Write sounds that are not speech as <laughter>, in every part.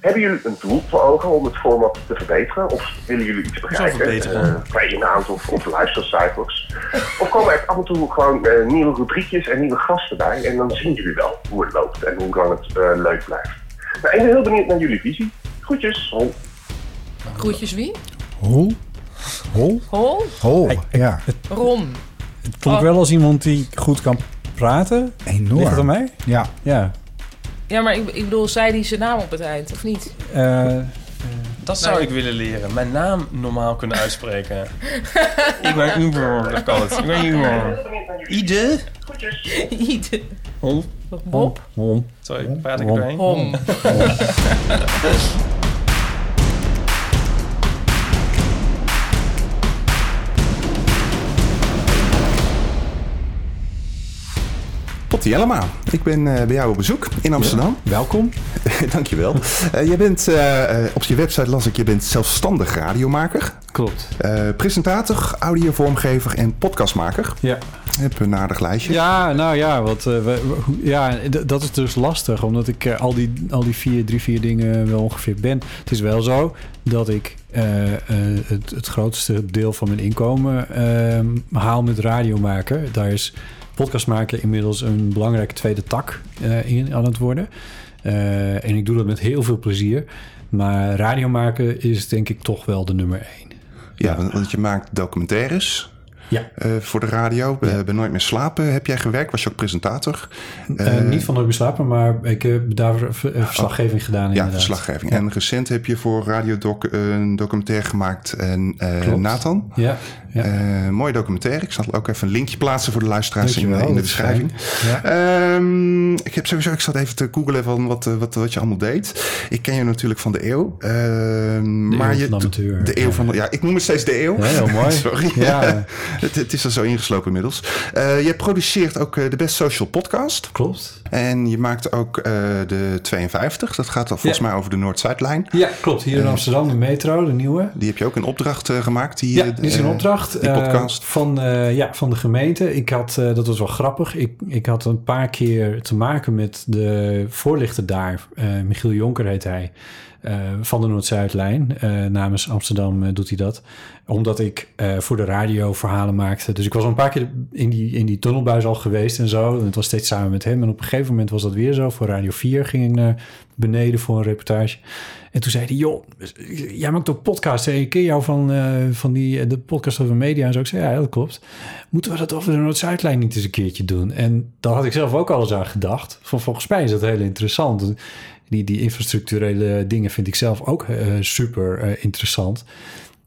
Hebben jullie een doel voor ogen om het format te verbeteren? Of willen jullie iets bereiken? verbeteren? Uh, qua inhoud of, of luistercijfers? Of komen er af en toe gewoon uh, nieuwe rubriekjes en nieuwe gasten bij? En dan zien jullie wel hoe het loopt en hoe lang het uh, leuk blijft. Nou, ik ben heel benieuwd naar jullie visie. Groetjes, Hol. Groetjes wie? Hol? Hol? Hol? Hol, ja. Ron. Het klonk wel als iemand die goed kan praten. Enorm. Ligt het aan mij? Ja. Ja. Ja, maar ik, ik bedoel, zei die zijn naam op het eind, of niet? Eh, Dat zou Nee. ik willen leren. Mijn naam normaal kunnen uitspreken. <laughs> ik ben Uber, dat kan het. Ik ben Uber. Ide? Ieder. Hol? Bob. Hol. Sorry, praat ik er doorheen? Hom. <laughs> Jellema, ik ben eh, bij jou op bezoek in Amsterdam. Welkom. <laughs> Dankjewel. Eh jij bent, eh, eh, op je website las ik, je bent zelfstandig radiomaker, Klopt. eh, presentator, audiovormgever en podcastmaker. Ja. Ik heb een aardig lijstje. Ja, nou ja, wat, eh, we- ja dat is dus lastig, omdat ik eh, al, die, al die vier, drie, vier dingen wel ongeveer ben. Het is wel zo dat ik eh, eh, het, het grootste deel van mijn inkomen eh, haal met radio maken. Daar is podcast maken inmiddels een belangrijke tweede tak eh, aan het worden. Eh, en ik doe dat met heel veel plezier. Maar radio maken is denk ik toch wel de nummer één. Ja, want je maakt documentaires. Ja. eh, voor de radio. Bij Nooit meer slapen heb jij gewerkt. Was je ook presentator? Eh, Eh, niet van Nooit meer slapen, maar ik heb daar ver- verslaggeving gedaan Ja, inderdaad. verslaggeving. Ja. En recent heb je voor Radio Doc een documentaire gemaakt. En. Nathan. Ja, ja. Mooie documentaire. Ik zal ook even een linkje plaatsen voor de luisteraars in, de beschrijving. Ehm, ik heb sowieso, ik zat even te googlen van wat, wat, wat je allemaal deed. Ik ken je natuurlijk van de eeuw. Ehm, maar eeuw je, de amateur, De eeuw van de, ja, ik noem het steeds de eeuw. Ja, heel mooi. <laughs> Sorry. Ja. <laughs> <laughs> het, het is er zo ingeslopen inmiddels. Eh je produceert ook eh, de Best Social Podcast. Klopt. En je maakt ook eh, de 52. Dat gaat al volgens Ja. mij over de Noord-Zuidlijn. Ja, klopt. Hier in Amsterdam, de metro, de nieuwe. Die heb je ook in opdracht gemaakt. Die, Ja, dit is een opdracht Die podcast. van, ja, van de gemeente. Ik had, dat was wel grappig, ik, ik had een paar keer te maken met de voorlichter daar. Michiel Jonker heet hij. Eh, van de Noord-Zuidlijn. Eh, namens Amsterdam eh, doet hij dat. Omdat ik voor de radio verhalen maakte. Dus ik was al een paar keer in die, in die tunnelbuis al geweest en zo. En het was steeds samen met hem. En op een gegeven moment was dat weer zo. Voor Radio 4 ging ik naar beneden voor een reportage. En toen zei hij, joh, jij maakt ook podcasts. hè? Ik ken jou van, eh, van die, de podcast over media en zo. Ik zei, ja, dat klopt. Moeten we dat over de Noord-Zuidlijn niet eens een keertje doen? En daar had ik zelf ook al eens aan gedacht. Van, volgens mij is dat heel interessant. Die, die infrastructurele dingen vind ik zelf ook eh, super eh, interessant.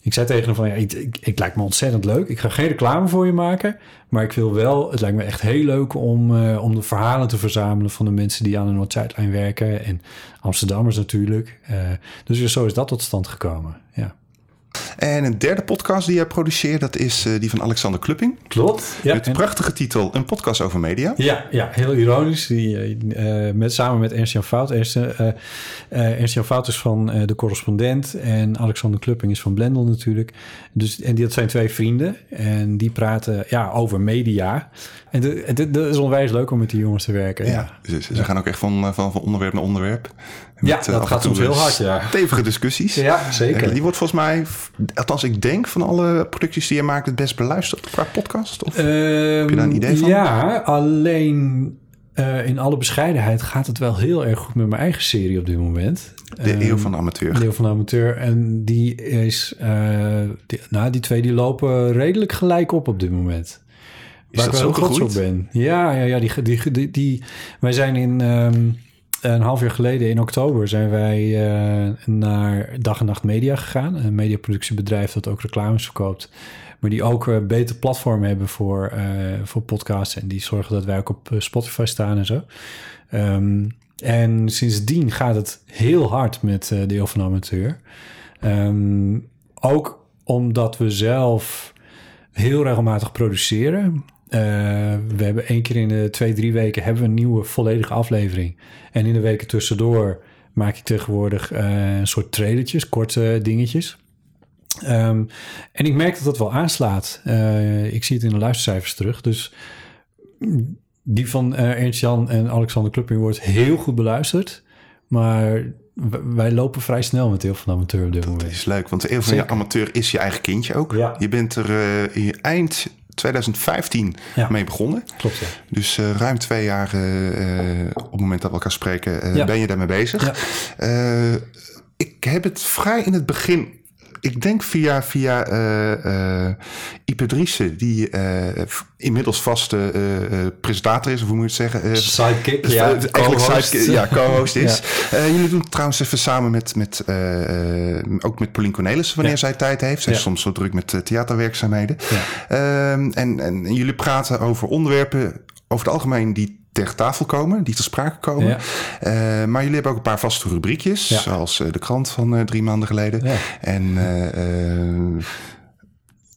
Ik zei tegen hem van, ja, ik, ik, lijkt me ontzettend leuk. Ik ga geen reclame voor je maken. Maar ik wil wel, het lijkt me echt heel leuk om, eh, om de verhalen te verzamelen van de mensen die aan de Noord-Zuidlijn werken. En Amsterdammers natuurlijk. Eh, dus zo is dat tot stand gekomen. Ja. En een derde podcast die jij produceert, dat is eh, die van Alexander Klupping. Klopt. Ja, Met de prachtige titel Een podcast over media. Ja, ja, heel ironisch. Die, eh, eh, met, samen met Ernst-Jan Fout. Ernst, Ernst-Jan Fout is van De Correspondent. En Alexander Klupping is van Blendel natuurlijk. Dus, en die, dat zijn twee vrienden. En die praten ja, over media. En dat is onwijs leuk om met die jongens te werken. Ja, Ja, ze, ze gaan ook echt van, van, van onderwerp naar onderwerp. Ja, Met, dat eh, en gaat soms heel hard, ja. Stevige discussies. Ja, zeker. Die wordt volgens mij, althans ik denk van alle producties die je maakt, het best beluisterd qua podcast. Of? Ehm, je daar een idee van? Ja, alleen eh, in alle bescheidenheid gaat het wel heel erg goed met mijn eigen serie op dit moment. de Ehm, eeuw van de amateur. Deel van de amateur. En die is... eh, die, nou, die twee die lopen redelijk gelijk op op dit moment. Is Waar dat ik zo wel trots op ben. Ja, ja, ja die, die, die, die- wij zijn in... ehm, een half jaar geleden in oktober zijn wij eh, naar Dag en Nacht Media gegaan. Een mediaproductiebedrijf dat ook reclames verkoopt. Maar die ook een beter platform hebben voor, eh, voor podcasts. En die zorgen dat wij ook op eh, Spotify staan en zo. Ehm, en sindsdien gaat het heel hard met eh, de Eeuw van Amateur. Ehm, ook omdat we zelf heel regelmatig produceren. Eh, we hebben één keer in de twee, drie weken hebben we een nieuwe volledige aflevering. En in de weken tussendoor maak ik tegenwoordig eh, een soort trailertjes, korte dingetjes. Ehm, en ik merk dat dat wel aanslaat. Eh, ik zie het in de luistercijfers terug. Dus die van eh, Ernst Jan en Alexander Klupping wordt heel goed beluisterd. Maar wij lopen vrij snel met heel veel amateur op dit Dat moment. is leuk, want heel van je Zeker. amateur is je eigen kindje ook. Ja. Je bent er in eind 2015 Ja. mee begonnen. Klopt. Dus eh, ruim twee jaar eh, eh, op het moment dat we elkaar spreken, eh, ben je daarmee bezig. Eh, ik heb het vrij in het begin. Ik denk via, via Ipe Driessen, die eh, inmiddels vaste presentator is, of hoe moet je het zeggen? Sidekick, ja. eigenlijk sidekick- ja, co-host is. <laughs> Jullie doen het trouwens even samen met, met ook met Pauline Cornelissen wanneer Ja. zij tijd heeft. Zij is soms zo druk met theaterwerkzaamheden. Ja. Ehm, en, en jullie praten over onderwerpen over het algemeen die ter tafel komen, die ter sprake komen. Ja. Eh, maar jullie hebben ook een paar vaste rubriekjes, Ja. zoals eh, de krant van eh, drie maanden geleden. Ja. En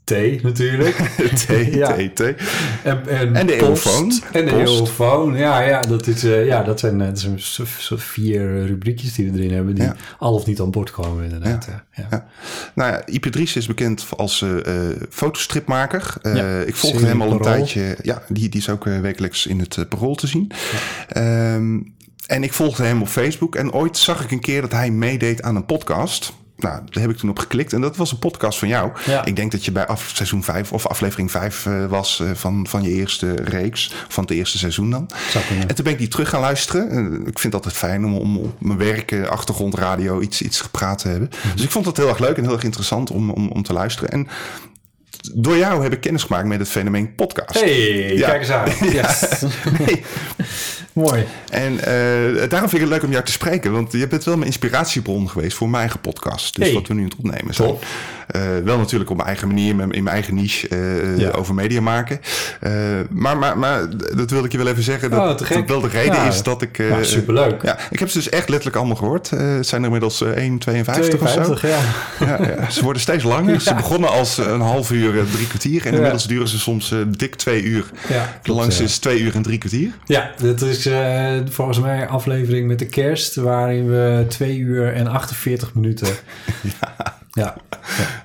Thee natuurlijk. <laughs> thee, <laughs> Ja. thee, thee. En, en, En de eeuwfoon. En de eeuwfoon. Ja, ja, dat, is, eh, ja, dat zijn, eh, dat zijn vier rubriekjes die we erin hebben... die Ja. al of niet aan boord komen inderdaad. Ja. Ja. Ja. Nou ja, Ipe Dries is bekend als eh, eh, fotostripmaker. Eh, ik volgde hem al een tijdje. Ja, die, die is ook eh, wekelijks in het uh, Parool te zien. Ehm, en ik volgde hem op Facebook. En ooit zag ik een keer dat hij meedeed aan een podcast. Nou, daar heb ik toen op geklikt. En dat was een podcast van jou. Ja. Ik denk dat je bij af, seizoen 5 of aflevering 5 eh, was eh, van, van je eerste reeks. Van het eerste seizoen dan. En toen ben ik die terug gaan luisteren. Eh, ik vind het altijd fijn om, om op mijn werk, achtergrondradio, iets, iets gepraat te hebben. Mhm. Dus ik vond het heel erg leuk en heel erg interessant om, om, om te luisteren. En door jou heb ik kennis gemaakt met het fenomeen podcast. Hey, Ja. kijk eens aan. <laughs> Yes. Nee. <laughs> Mooi. En eh, daarom vind ik het leuk om jou te spreken. Want je bent wel mijn inspiratiebron geweest voor mijn eigen podcast. Dus Hey. wat we nu aan het opnemen zijn. Eh, wel natuurlijk op mijn eigen manier, in mijn eigen niche eh, Ja. over media maken. Maar, maar, maar dat wilde ik je wel even zeggen. Dat, Oh, dat wel de reden Ja. is dat ik... Nou, superleuk. Ja, ik heb ze dus echt letterlijk allemaal gehoord. Eh, het zijn er inmiddels eh, 1,52 of zo. 52, ja. Ja, ja, ze worden steeds langer. <laughs> Ze begonnen als een half uur, drie kwartier. En inmiddels duren ze soms dik twee uur. Ja, De klopt, langste ja. is twee uur en drie kwartier. Ja, dit is eh, volgens mij een aflevering met de kerst... waarin we 2 uur en 48 minuten... <laughs> Ja.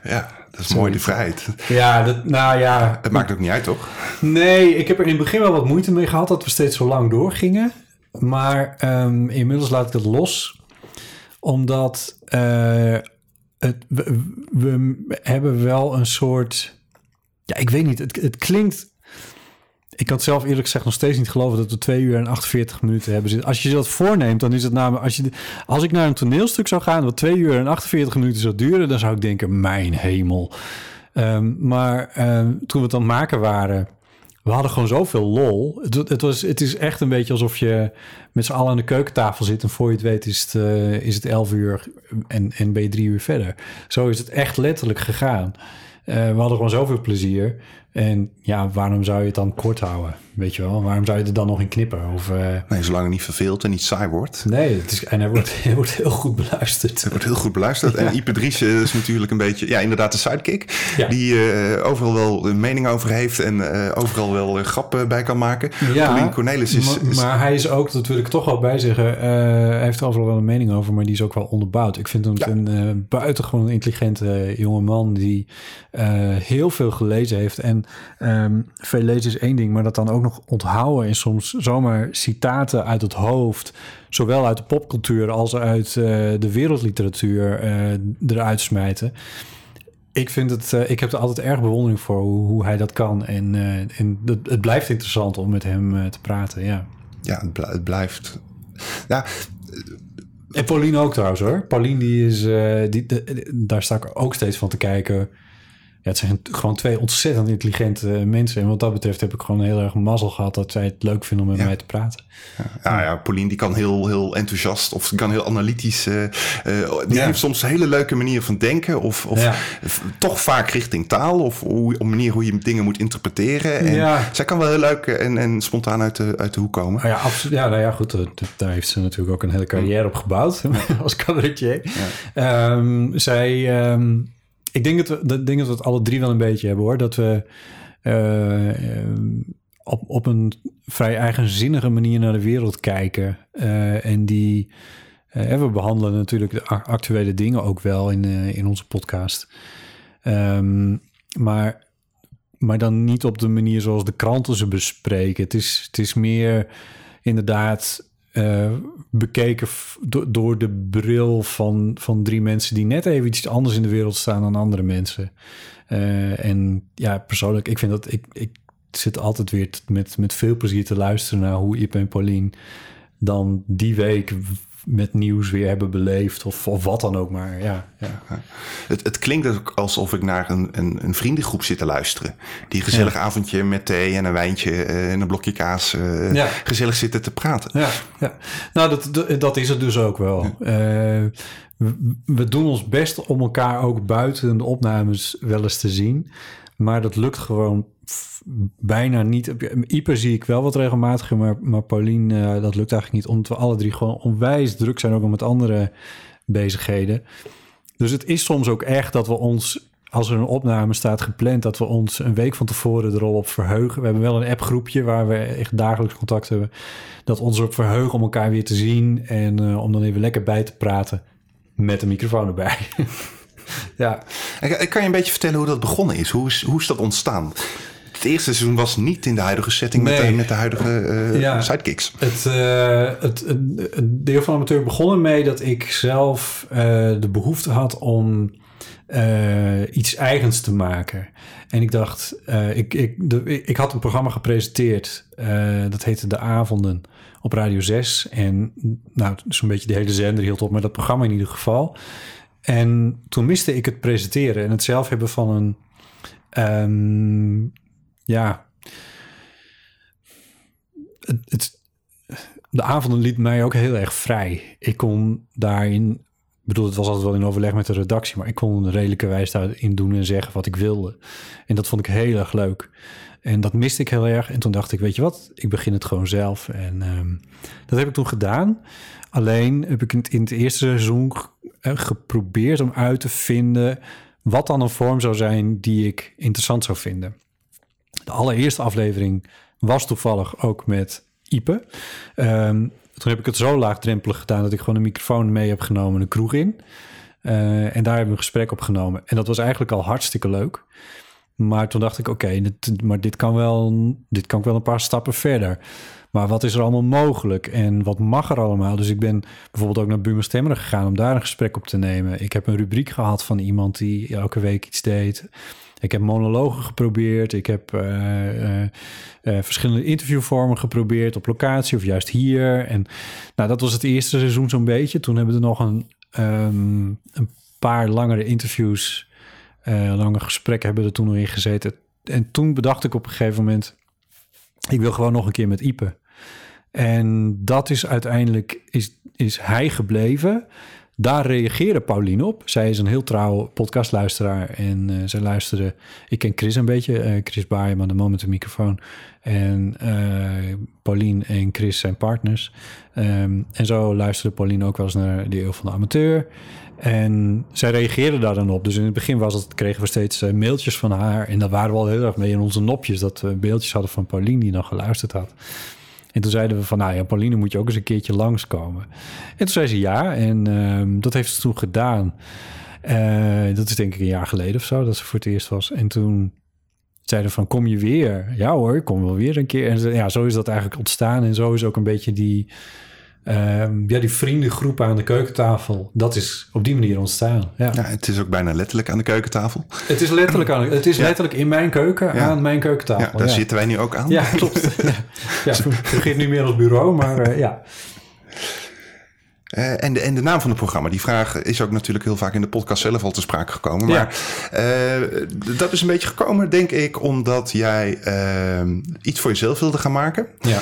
Ja, dat is mooi, de vrijheid. Ja, dat, nou ja. Het maakt ook niet uit, toch? Nee, ik heb er in het begin wel wat moeite mee gehad... dat we steeds zo lang doorgingen. Maar ehm, inmiddels laat ik het los. Omdat eh, het, we, we hebben wel een soort... Ja, ik weet niet. Het, het klinkt... Ik het zelf eerlijk gezegd nog steeds niet geloven dat we 2 uur en 48 minuten hebben zitten. Als je dat voorneemt, dan is het namelijk... Als, je, als ik naar een toneelstuk zou gaan wat 2 uur en 48 minuten zou duren... dan zou ik denken, mijn hemel. Ehm, maar ehm, toen we het aan het maken waren... We hadden gewoon zoveel lol. Het, het, was, het is echt een beetje alsof je met z'n allen aan de keukentafel zit... en voor je het weet is het, eh, is het 11 uur en, en ben je drie uur verder. Zo is het echt letterlijk gegaan. Eh, we hadden gewoon zoveel plezier. En ja, waarom zou je het dan kort houden? Weet je wel? Waarom zou je er dan nog in knippen? Of, eh, Nee, zolang het niet verveeld en niet saai wordt. nee, het is, en hij wordt, <laughs> hij wordt heel goed beluisterd. Het wordt heel goed beluisterd. En Ipe Dries is natuurlijk een beetje, ja, inderdaad de sidekick. Ja. Die eh, overal wel een mening over heeft en eh, overal wel grappen bij kan maken. Pauline Cornelis is... maar, is- maar hij is ook, dat wil ik toch wel bij zeggen, hij heeft er overal wel een mening over, maar die is ook wel onderbouwd. Ik vind hem Ja. een buitengewoon intelligente jonge man die heel veel gelezen heeft. En ehm, veel lezen is één ding, maar dat dan ook nog onthouden en soms zomaar citaten uit het hoofd, zowel uit de popcultuur als uit eh, de wereldliteratuur eh, eruit smijten. Ik vind het, eh, ik heb er altijd erg bewondering voor hoe, hoe hij dat kan. En, en het, het blijft interessant om met hem te praten, ja. ja, het, bl- het blijft... Ja, En Pauline ook trouwens hoor. Pauline die is, die, de- de- daar sta ik ook steeds van te kijken. Ja, het zijn gewoon twee ontzettend intelligente mensen. En wat dat betreft heb ik gewoon heel erg mazzel gehad dat zij het leuk vinden om met Ja. mij te praten. Ja, ja, Pauline die kan heel, heel enthousiast of kan heel analytisch. eh, eh, die Ja. heeft soms een hele leuke manier van denken. Of, of Ja. toch vaak richting taal. Of hoe, op manier hoe je dingen moet interpreteren. En Ja. zij kan wel heel leuk en, en spontaan uit de, uit de hoek komen. Oh ja, absoluut. Ja, nou ja, goed. eh, Daar heeft ze natuurlijk ook een hele carrière op gebouwd <laughs> als cabaretier. Ehm, zij, ehm, ik denk dat, we, dat, denk dat we het alle drie wel een beetje hebben hoor. Dat we eh, op, op een vrij eigenzinnige manier naar de wereld kijken. Eh, en die, eh, we behandelen natuurlijk de actuele dingen ook wel in, in onze podcast. Ehm, maar maar dan niet op de manier zoals de kranten ze bespreken. Het is, het is meer inderdaad bekeken door de bril van, van drie mensen die net even iets anders in de wereld staan dan andere mensen. Eh, en ja, persoonlijk, ik vind dat ik, ik zit altijd weer met, met veel plezier te luisteren naar hoe Iep en Paulien dan die week met nieuws weer hebben beleefd of, of wat dan ook maar. Ja, ja. Het, het klinkt ook alsof ik naar een, een, een vriendengroep zit te luisteren. Die gezellig avondje met thee en een wijntje eh, en een blokje kaas eh, Ja. gezellig zitten te praten. Ja, ja. nou dat, dat, dat is het dus ook wel. Eh, we, we doen ons best om elkaar ook buiten de opnames wel eens te zien. Maar dat lukt gewoon bijna niet. Ieper zie ik wel wat regelmatiger, maar, maar Paulien, eh, dat lukt eigenlijk niet. Omdat we alle drie gewoon onwijs druk zijn, ook met andere bezigheden. Dus het is soms ook echt dat we ons, als er een opname staat gepland, dat we ons een week van tevoren er al op verheugen. We hebben wel een appgroepje waar we echt dagelijks contact hebben. Dat ons erop verheugen om elkaar weer te zien en eh, om dan even lekker bij te praten met een microfoon erbij. <laughs> ja. Ik kan je een beetje vertellen hoe dat begonnen is. Hoe is, hoe is dat ontstaan? Het eerste seizoen was niet in de huidige setting met, de, met de huidige eh, Ja. sidekicks. Het, eh, het, het, het deel van amateur begon ermee dat ik zelf eh, de behoefte had om iets eigens te maken. En ik dacht, ik, ik, de, ik had een programma gepresenteerd. dat heette De Avonden op Radio 6. En nou, zo'n beetje de hele zender hield op met dat programma in ieder geval. En toen miste ik het presenteren en het zelf hebben van een... ehm, ja, het, het, de avonden liet mij ook heel erg vrij. Ik kon daarin, bedoel, het was altijd wel in overleg met de redactie, maar ik kon een redelijke wijze daarin doen en zeggen wat ik wilde. En dat vond ik heel erg leuk. En dat miste ik heel erg. En toen dacht ik, weet je wat, ik begin het gewoon zelf. En ehm, dat heb ik toen gedaan. Alleen heb ik in het, eerste seizoen eh, geprobeerd om uit te vinden wat dan een vorm zou zijn die ik interessant zou vinden. De allereerste aflevering was toevallig ook met Ipe. Ehm, toen heb ik het zo laagdrempelig gedaan dat ik gewoon een microfoon mee heb genomen, een kroeg in. Eh, en daar hebben we een gesprek opgenomen. En dat was eigenlijk al hartstikke leuk. Maar toen dacht ik, oké, maar dit kan, wel, dit kan ik wel een paar stappen verder. Maar wat is er allemaal mogelijk en wat mag er allemaal? Dus ik ben bijvoorbeeld ook naar Buma Stemmer gegaan om daar een gesprek op te nemen. Ik heb een rubriek gehad van iemand die elke week iets deed. Ik heb monologen geprobeerd. Ik heb eh, eh, eh, verschillende interviewvormen geprobeerd op locatie of juist hier. En nou, dat was het eerste seizoen zo'n beetje. Toen hebben we nog een, ehm, een paar langere interviews, lange gesprekken hebben we er toen nog in gezeten. En toen bedacht ik op een gegeven moment, ik wil gewoon nog een keer met Ipe. En dat is uiteindelijk, is, is hij gebleven. Daar reageerde Pauline op. Zij is een heel trouwe podcastluisteraar. En eh, zij luisterde... Ik ken Chris een beetje. eh, Chris Baaienman, de man met de microfoon. En eh Pauline en Chris zijn partners. Ehm, en zo luisterde Pauline ook wel eens naar de Eeuw van de Amateur. En zij reageerde daar dan op. Dus in het begin was kregen we steeds mailtjes van haar. En daar waren we al heel erg mee in onze nopjes... dat we beeldjes hadden van Pauline die dan geluisterd had. En toen zeiden we van, nou ja, Pauline moet je ook eens een keertje langskomen. En toen zei ze ja, en ehm, dat heeft ze toen gedaan. Eh, dat is denk ik een jaar geleden of zo, dat ze voor het eerst was. En toen zeiden we van, kom je weer? Ja hoor, ik kom wel weer een keer. En ja, zo is dat eigenlijk ontstaan. En zo is ook een beetje die, ehm, ja, die vriendengroep aan de keukentafel. Dat is op die manier ontstaan. Ja. Ja, het is ook bijna letterlijk aan de keukentafel. Het is letterlijk, aan, het is letterlijk in mijn keuken Ja. aan mijn Ja, keukentafel. daar zitten wij nu ook aan. Ja, klopt. ja, <laughs> ja, het begint nu meer als bureau, maar eh, ja. Eh, en, de, en de naam van het programma, die vraag is ook natuurlijk heel vaak in de podcast zelf al te sprake gekomen. Maar eh, dat is een beetje gekomen, denk ik, omdat jij eh, iets voor jezelf wilde gaan maken. Ja.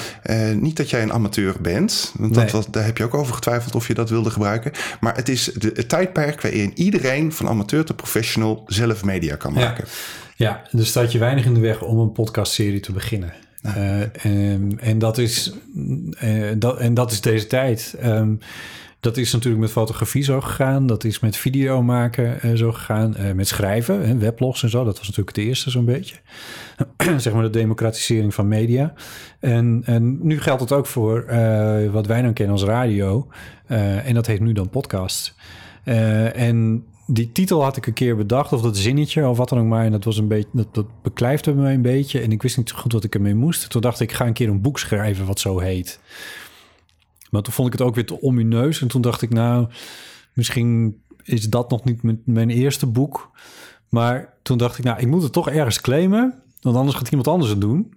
Niet dat jij een amateur bent, want dat, was- daar heb je ook over getwijfeld of je dat wilde gebruiken. Maar het is de, het tijdperk waarin iedereen van amateur tot professional zelf media kan Ja. maken. Ja, er staat je weinig in de weg om een podcastserie te beginnen. Eh, en, en, dat is, eh, dat, en dat is deze tijd. Ehm, dat is natuurlijk met fotografie zo gegaan. Dat is met video maken eh, zo gegaan. Met schrijven, hè, weblogs en zo. Dat was natuurlijk het eerste zo'n beetje. <clears throat> zeg maar de democratisering van media. En, en nu geldt het ook voor wat wij dan kennen als radio. En dat heet nu dan podcast. En die titel had ik een keer bedacht, of dat zinnetje, of wat dan ook maar. En dat was een beetje, dat, dat beklijfde me een beetje. En ik wist niet zo goed wat ik ermee moest. Toen dacht ik, ik ga een keer een boek schrijven wat zo heet. Maar toen vond ik het ook weer te omineus. En toen dacht ik, nou, misschien is dat nog niet mijn- eerste boek. Maar toen dacht ik, nou, ik moet het toch ergens claimen. Want anders gaat iemand anders het doen.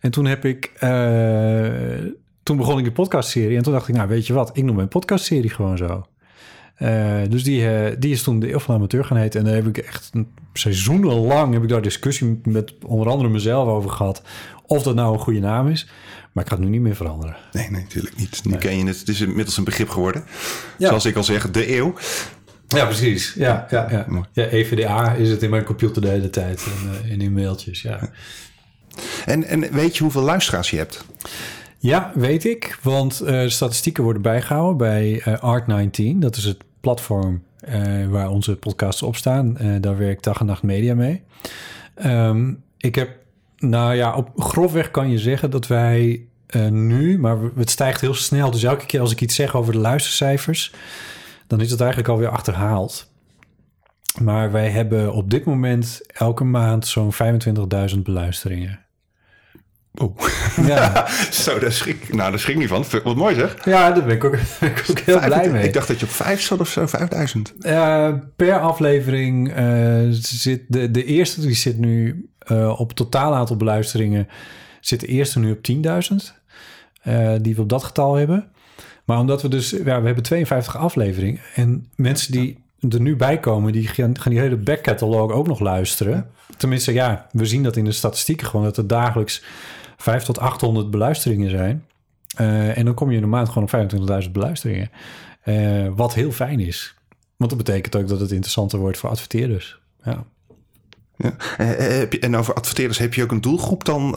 En toen heb ik... eh, toen begon ik een podcastserie. En toen dacht ik, nou, weet je wat? Ik noem mijn podcastserie gewoon zo. Eh, dus die, eh, die is toen de Eeuw van de Amateur gaan heten. En daar heb ik echt een seizoenenlang... heb ik daar discussie met onder andere mezelf over gehad... of dat nou een goede naam is. Maar ik ga het nu niet meer veranderen. Nee, nee, natuurlijk niet. Nu ken je het. Het is inmiddels een begrip geworden. Ja. Zoals ik al zeg, de eeuw. Ja, precies. Ja, ja, ja. Ja EVDA is het in mijn computer de hele tijd en, eh, in mailtjes, ja. En, en weet je hoeveel luisteraars je hebt? Ja, weet ik, want statistieken worden bijgehouden bij eh, Art19. Dat is het platform eh, waar onze podcasts op staan. Eh, daar werkt Dag en Nacht Media mee. Ehm, ik heb, nou ja, op grofweg kan je zeggen dat wij eh, nu, maar het stijgt heel snel. Dus elke keer als ik iets zeg over de luistercijfers, dan is het eigenlijk alweer achterhaald. Maar wij hebben op dit moment elke maand zo'n 25.000 beluisteringen. Oh, Ja, <laughs> zo, daar schrik, ik- nou, daar schrik ik niet van. Wat mooi zeg. ja daar ben ik ook, <laughs> ben ik ook heel blij mee. Ik dacht dat je op vijf zat of zo, 5000. Eh, per aflevering eh, zit de, de eerste, die zit nu eh, op totaal aantal beluisteringen, zit de eerste nu op 10.000. eh, die we op dat getal hebben. Maar omdat we dus, ja, we hebben 52 afleveringen. En mensen die er nu bij komen, die gaan, gaan die hele backcatalog ook nog luisteren. Tenminste, ja, we zien dat in de statistieken gewoon dat er dagelijks 5 tot 800 beluisteringen zijn. Eh, en dan kom je in een maand gewoon op 25.000 beluisteringen. Eh, wat heel fijn is. Want dat betekent ook dat het interessanter wordt voor adverteerders. Ja. Ja. Eh, en over adverteerders, heb je ook een doelgroep dan?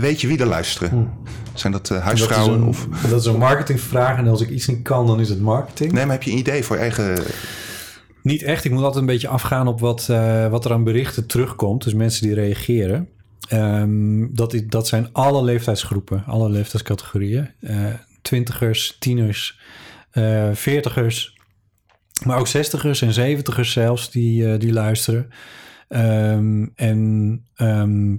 weet je wie er luisteren? Zijn dat huisvrouwen? Hm. dat, is of... een, dat is een marketingvraag. En als ik iets niet kan, dan is het marketing. Nee, maar heb je een idee voor je eigen... Niet echt. Ik moet altijd een beetje afgaan op wat, wat er aan berichten terugkomt. Dus mensen die reageren. Ehm, dat, dat zijn alle leeftijdsgroepen, alle leeftijdscategorieën. Eh, twintigers, tieners, eh, veertigers. Maar ook zestigers en zeventigers zelfs die, eh, die luisteren. Ehm, en ehm,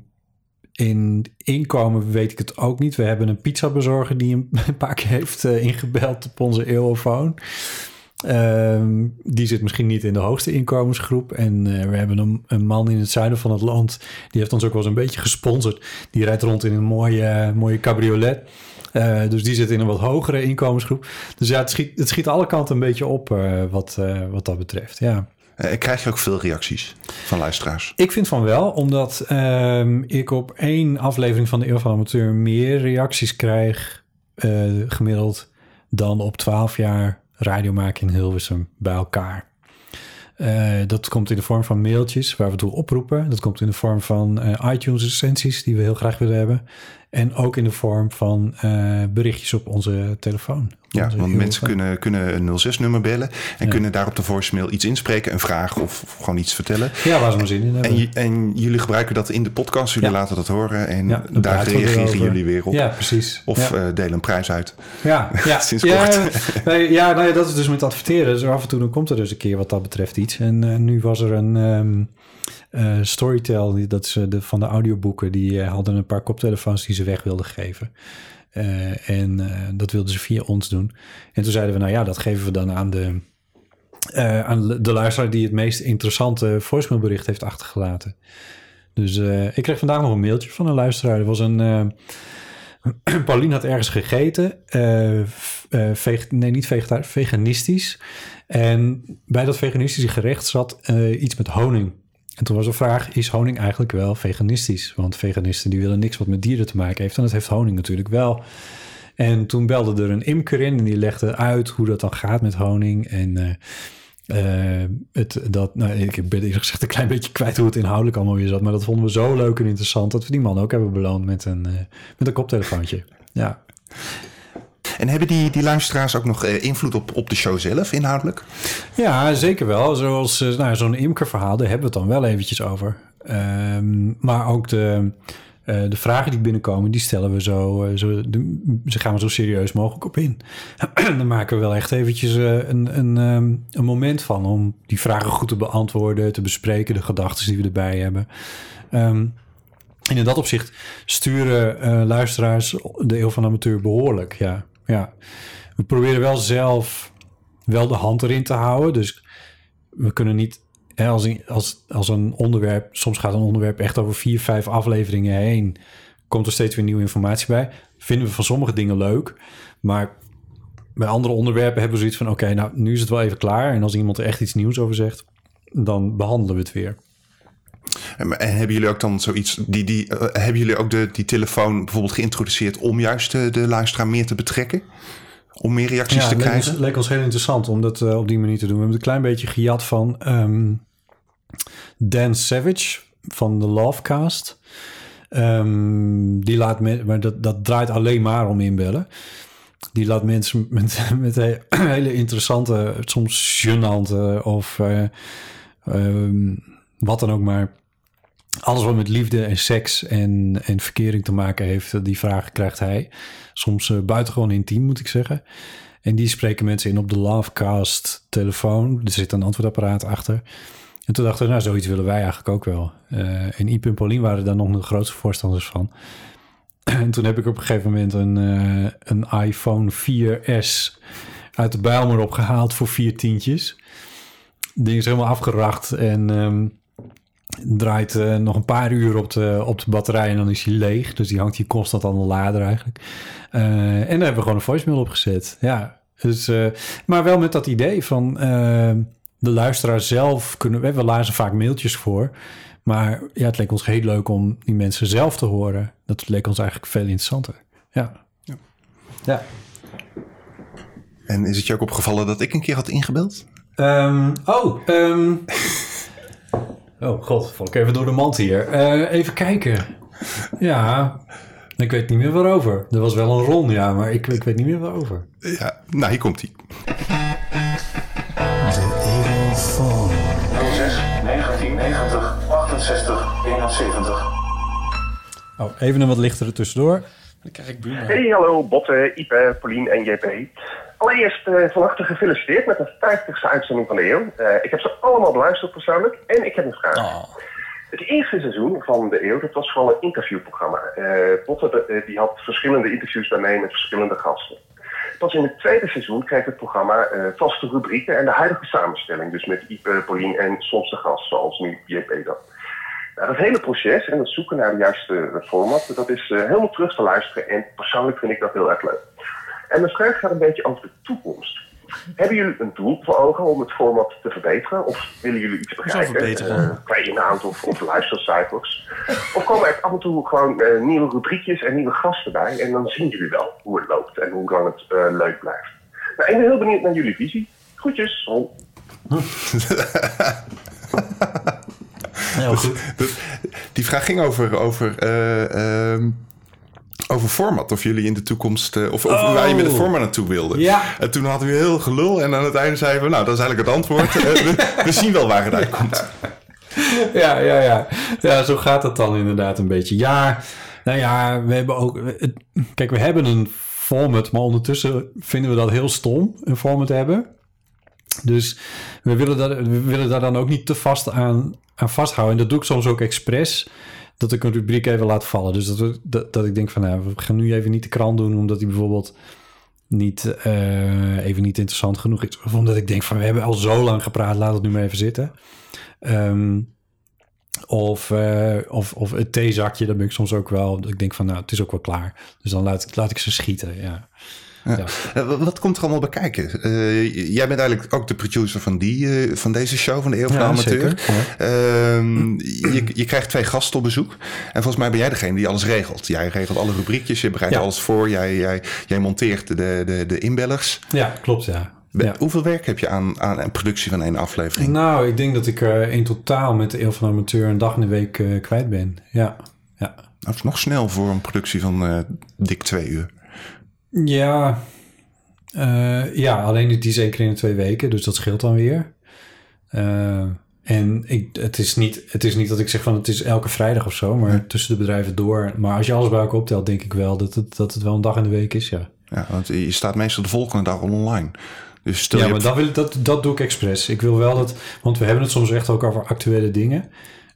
in inkomen weet ik het ook niet. We hebben een pizzabezorger die een, <laughs> paar keer heeft ingebeld op onze eeuwofoon. Ehm, die zit misschien niet in de hoogste inkomensgroep. En eh, we hebben een, een man in het zuiden van het land. Die heeft ons ook wel eens een beetje gesponsord. Die rijdt rond in een mooie, eh, mooie cabriolet. Eh, dus die zit in een wat hogere inkomensgroep. Dus ja, het schiet, het schiet alle kanten een beetje op wat, wat dat betreft. Ja. krijg je ook veel reacties van luisteraars? Ik vind van wel, omdat ehm, ik op één aflevering van de Eeuw van Amateur meer reacties krijg gemiddeld dan op 12 jaar radio maken in Hilversum bij elkaar. Eh, dat komt in de vorm van mailtjes waar we toe oproepen. Dat komt in de vorm van eh, iTunes recensies die we heel graag willen hebben. En ook in de vorm van eh, berichtjes op onze telefoon. Ja, Onze want mensen kunnen, kunnen een 06-nummer bellen... en Ja. kunnen daar op de voicemail iets inspreken, een vraag of, of gewoon iets vertellen. Ja, waar ze maar zin in hebben. En, en jullie gebruiken dat in de podcast, jullie Ja. laten dat horen... en Ja, daar reageren jullie weer op. Ja, precies. Of eh, delen een prijs uit. Ja, <laughs> ja. Sinds kort. nee, ja, nou ja, dat is dus met adverteren. Dus af en toe dan komt er dus een keer wat dat betreft iets. En eh, nu was er een ehm eh, Storytel, dat is eh, de, van de audioboeken. Die eh, hadden een paar koptelefoons die ze weg wilden geven. En dat wilden ze via ons doen. En toen zeiden we, nou ja, dat geven we dan aan de, aan de luisteraar die het meest interessante voicemailbericht heeft achtergelaten. Dus ik kreeg vandaag nog een mailtje van een luisteraar. Er was een... <clears throat> Paulien had ergens gegeten. nee, niet vegetarisch, veganistisch. En bij dat veganistische gerecht zat iets met honing. En toen was de vraag, is honing eigenlijk wel veganistisch? Want veganisten die willen niks wat met dieren te maken heeft. En dat heeft honing natuurlijk wel. En toen belde er een imker in en die legde uit hoe dat dan gaat met honing. En eh, eh, het, dat, nou, ik ben eerlijk gezegd een klein beetje kwijt hoe het inhoudelijk allemaal weer zat. Maar dat vonden we zo leuk en interessant dat we die man ook hebben beloond met een, eh, met een koptelefoontje. Ja. En hebben die, die luisteraars ook nog eh, invloed op, op de show zelf, inhoudelijk? Ja, zeker wel. Zoals eh, nou, zo'n imkerverhaal, daar hebben we het dan wel eventjes over. Ehm, maar ook de, eh, de vragen die binnenkomen, die stellen we zo, zo ze gaan we zo serieus mogelijk op in. <clears throat> dan maken we wel echt eventjes een, een, ehm, een moment van om die vragen goed te beantwoorden, te bespreken, de gedachten die we erbij hebben. Ehm, en in dat opzicht sturen luisteraars de Eeuw van Amateur behoorlijk, ja. Ja. We proberen wel zelf wel de hand erin te houden. Dus we kunnen niet... Als, als, als een onderwerp... Soms gaat een onderwerp echt over vier, vijf afleveringen heen. Komt er steeds weer nieuwe informatie bij. Vinden we van sommige dingen leuk. Maar bij andere onderwerpen hebben we zoiets van... Oké, nou, nu is het wel even klaar. En als iemand er echt iets nieuws over zegt... Dan behandelen we het weer. En, en hebben jullie ook dan zoiets, die, die, eh, hebben jullie ook de, die telefoon bijvoorbeeld geïntroduceerd om juist de, de luisteraar meer te betrekken? Om meer reacties Ja, te het leek krijgen? ons, leek ons heel interessant om dat eh, op die manier te doen. We hebben een klein beetje gejat van ehm, Dan Savage van de Lovecast. Ehm, die laat me, maar dat, dat draait alleen maar om inbellen. Die laat mensen <laughs> met, met he- <clears throat> hele interessante, soms gênante of eh, ehm, wat dan ook maar. Alles wat met liefde en seks en, en verkering te maken heeft, die vragen krijgt hij. Soms eh, buitengewoon intiem, moet ik zeggen. En die spreken mensen in op de Lovecast telefoon. Er zit een antwoordapparaat achter. En toen dachten we, nou, zoiets willen wij eigenlijk ook wel. Eh, en Iep en Paulien waren daar nog de grootste voorstanders van. En toen heb ik op een gegeven moment een, eh, een iPhone 4S uit de Bijlmer opgehaald voor vier tientjes. Het ding is helemaal afgeracht en ehm, draait eh, nog een paar uur op de, op de batterij en dan is hij leeg. Dus die hangt hier constant aan de lader eigenlijk. Eh, en daar hebben we gewoon een voicemail op gezet. Ja, dus, eh, maar wel met dat idee van de luisteraar zelf kunnen... We, we lazen vaak mailtjes voor. Maar ja, het leek ons heel leuk om die mensen zelf te horen. Dat leek ons eigenlijk veel interessanter. Ja. Ja. En is het je ook opgevallen dat ik een keer had ingebeld? Ehm, oh, ehm, oh god, val ik even door de mand hier. Eh, even kijken. Ja, ik weet niet meer waarover. Er was wel een ron, ja, maar ik, ik weet niet meer waarover. Ja, nou hier komt hij. 06 1990 68 71. Oh, even een wat lichtere tussendoor. Dan krijg ik. Hey, hallo Botte, Ipe, Paulien en JP. Allereerst eh, van harte gefeliciteerd met de 50ste uitzending van de eeuw. Eh, ik heb ze allemaal beluisterd persoonlijk en ik heb een vraag. Oh, Het eerste seizoen van de eeuw, dat was vooral een interviewprogramma. Botte eh, die had verschillende interviews daarmee met verschillende gasten. Pas in het tweede seizoen kreeg het programma vaste rubrieken en de huidige samenstelling. Dus met Ipe, Paulien en soms de gast, zoals nu JP dan. Nou, dat hele proces en het zoeken naar de juiste format, dat is helemaal terug te luisteren. En persoonlijk vind ik dat heel erg leuk. En mijn vraag gaat een beetje over de toekomst. Hebben jullie een doel voor ogen om het format te verbeteren? Of willen jullie iets bereiken? verbeteren? eh, qua inhoud of, of luistercijfers? Of komen er af en toe gewoon eh, nieuwe rubriekjes en nieuwe gasten bij? En dan zien jullie wel hoe het loopt en hoe lang het eh, leuk blijft. Nou, ik ben heel benieuwd naar jullie visie. Groetjes, Ron. <laughs> Heel goed. Dat- <laughs> die vraag ging over, over, eh, ehm, over format. Of jullie in de toekomst, eh, of, of Oh. waar je met het format naartoe wilde. Ja. En toen hadden we heel gelul en aan het einde zeiden we, nou dat is eigenlijk het antwoord. Eh, we, we zien wel waar het uitkomt. Ja, ja, ja. Ja, zo gaat het dan inderdaad een beetje. Ja, nou ja, we hebben ook... kijk, we hebben een format, maar ondertussen vinden we dat heel stom, een format hebben. Dus we willen, dat, we willen daar dan ook niet te vast aan, aan vasthouden. En dat doe ik soms ook expres, dat ik een rubriek even laat vallen. Dus dat, dat, dat ik denk van, nou, we gaan nu even niet de krant doen, omdat die bijvoorbeeld niet, eh, even niet interessant genoeg is. Of omdat ik denk van, we hebben al zo lang gepraat, laat het nu maar even zitten. Ehm, of, eh, of, of het theezakje, dat ben ik soms ook wel. Ik denk van, nou, het is ook wel klaar. Dus dan laat, laat ik ze schieten, ja. Ja. Eh, wat- komt er allemaal bij kijken? Eh, jij bent eigenlijk ook de producer van, die, eh, van deze show, van de Eeuw van de Amateur. zeker, ja. Ehm, je, je krijgt twee gasten op bezoek. En volgens mij ben jij degene die alles regelt. Jij regelt alle rubriekjes, je bereidt alles voor. Jij, jij, jij monteert de, de, de inbellers. Ja, klopt, ja. Ja. Hoeveel werk heb je aan, aan een productie van één aflevering? Nou, ik denk dat ik eh, in totaal met de Eeuw van de Amateur een dag in de week kwijt ben. Ja, ja. Dat is nog snel voor een productie van dik twee uur. Ja, eh, ja, alleen die is één keer in de twee weken, dus dat scheelt dan weer. Eh, en ik, het, is niet, het is niet dat ik zeg van het is elke vrijdag of zo, maar tussen de bedrijven door. Maar als je alles bij elkaar optelt, denk ik wel dat het, dat het wel een dag in de week is, ja. Ja, want je staat meestal de volgende dag al online. Dus stel ja, maar dat, wil, dat, dat doe ik expres. Ik wil wel dat, want we hebben het soms echt ook over actuele dingen.